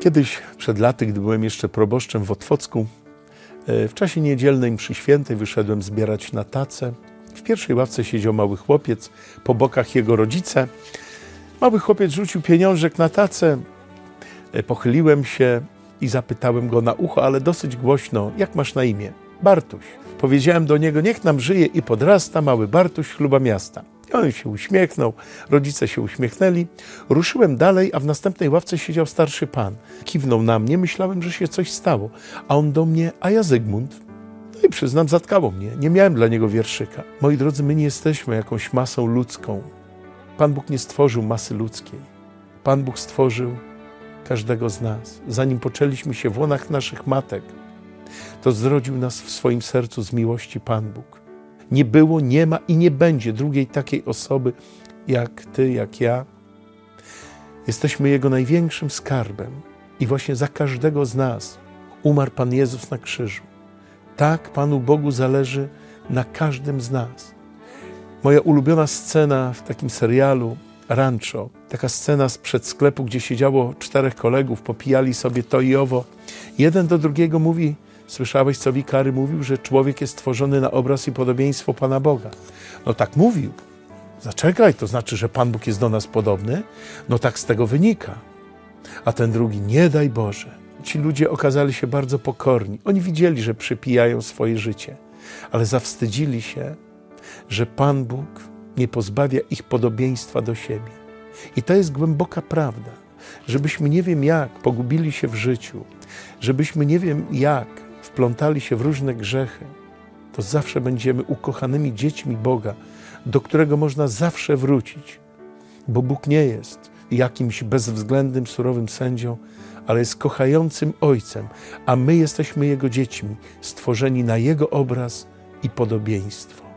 Kiedyś, przed laty, gdy byłem jeszcze proboszczem w Otwocku, e, w czasie niedzielnej mszy świętej wyszedłem zbierać na tacę. W pierwszej ławce siedział mały chłopiec, po bokach jego rodzice. Mały chłopiec rzucił pieniążek na tacę. E, Pochyliłem się i zapytałem go na ucho, ale dosyć głośno, jak masz na imię? Bartuś. Powiedziałem do niego, niech nam żyje i podrasta mały Bartuś chluba miasta. On się uśmiechnął, rodzice się uśmiechnęli. Ruszyłem dalej, a w następnej ławce siedział starszy pan. Kiwnął na mnie, myślałem, że się coś stało. A on do mnie, a ja Zygmunt. No i przyznam, zatkało mnie. Nie miałem dla niego wierszyka. Moi drodzy, my nie jesteśmy jakąś masą ludzką. Pan Bóg nie stworzył masy ludzkiej. Pan Bóg stworzył każdego z nas. Zanim poczęliśmy się w łonach naszych matek, to zrodził nas w swoim sercu z miłości Pan Bóg. Nie było, nie ma i nie będzie drugiej takiej osoby jak Ty, jak ja. Jesteśmy Jego największym skarbem i właśnie za każdego z nas umarł Pan Jezus na krzyżu. Tak Panu Bogu zależy na każdym z nas. Moja ulubiona scena w takim serialu Rancho, taka scena sprzed sklepu, gdzie siedziało czterech kolegów, popijali sobie to i owo. Jeden do drugiego mówi, słyszałeś co wikary mówił, że człowiek jest stworzony na obraz i podobieństwo Pana Boga. No tak mówił. Zaczekaj, to znaczy, że Pan Bóg jest do nas podobny? No tak z tego wynika. A ten drugi, nie daj Boże. Ci ludzie okazali się bardzo pokorni. Oni widzieli, że przypijają swoje życie, ale zawstydzili się, że Pan Bóg nie pozbawia ich podobieństwa do siebie. I to jest głęboka prawda, żebyśmy nie wiem jak pogubili się w życiu, żebyśmy nie wiem jak wplątali się w różne grzechy, to zawsze będziemy ukochanymi dziećmi Boga, do którego można zawsze wrócić, bo Bóg nie jest jakimś bezwzględnym, surowym sędzią, ale jest kochającym Ojcem, a my jesteśmy Jego dziećmi, stworzeni na Jego obraz i podobieństwo.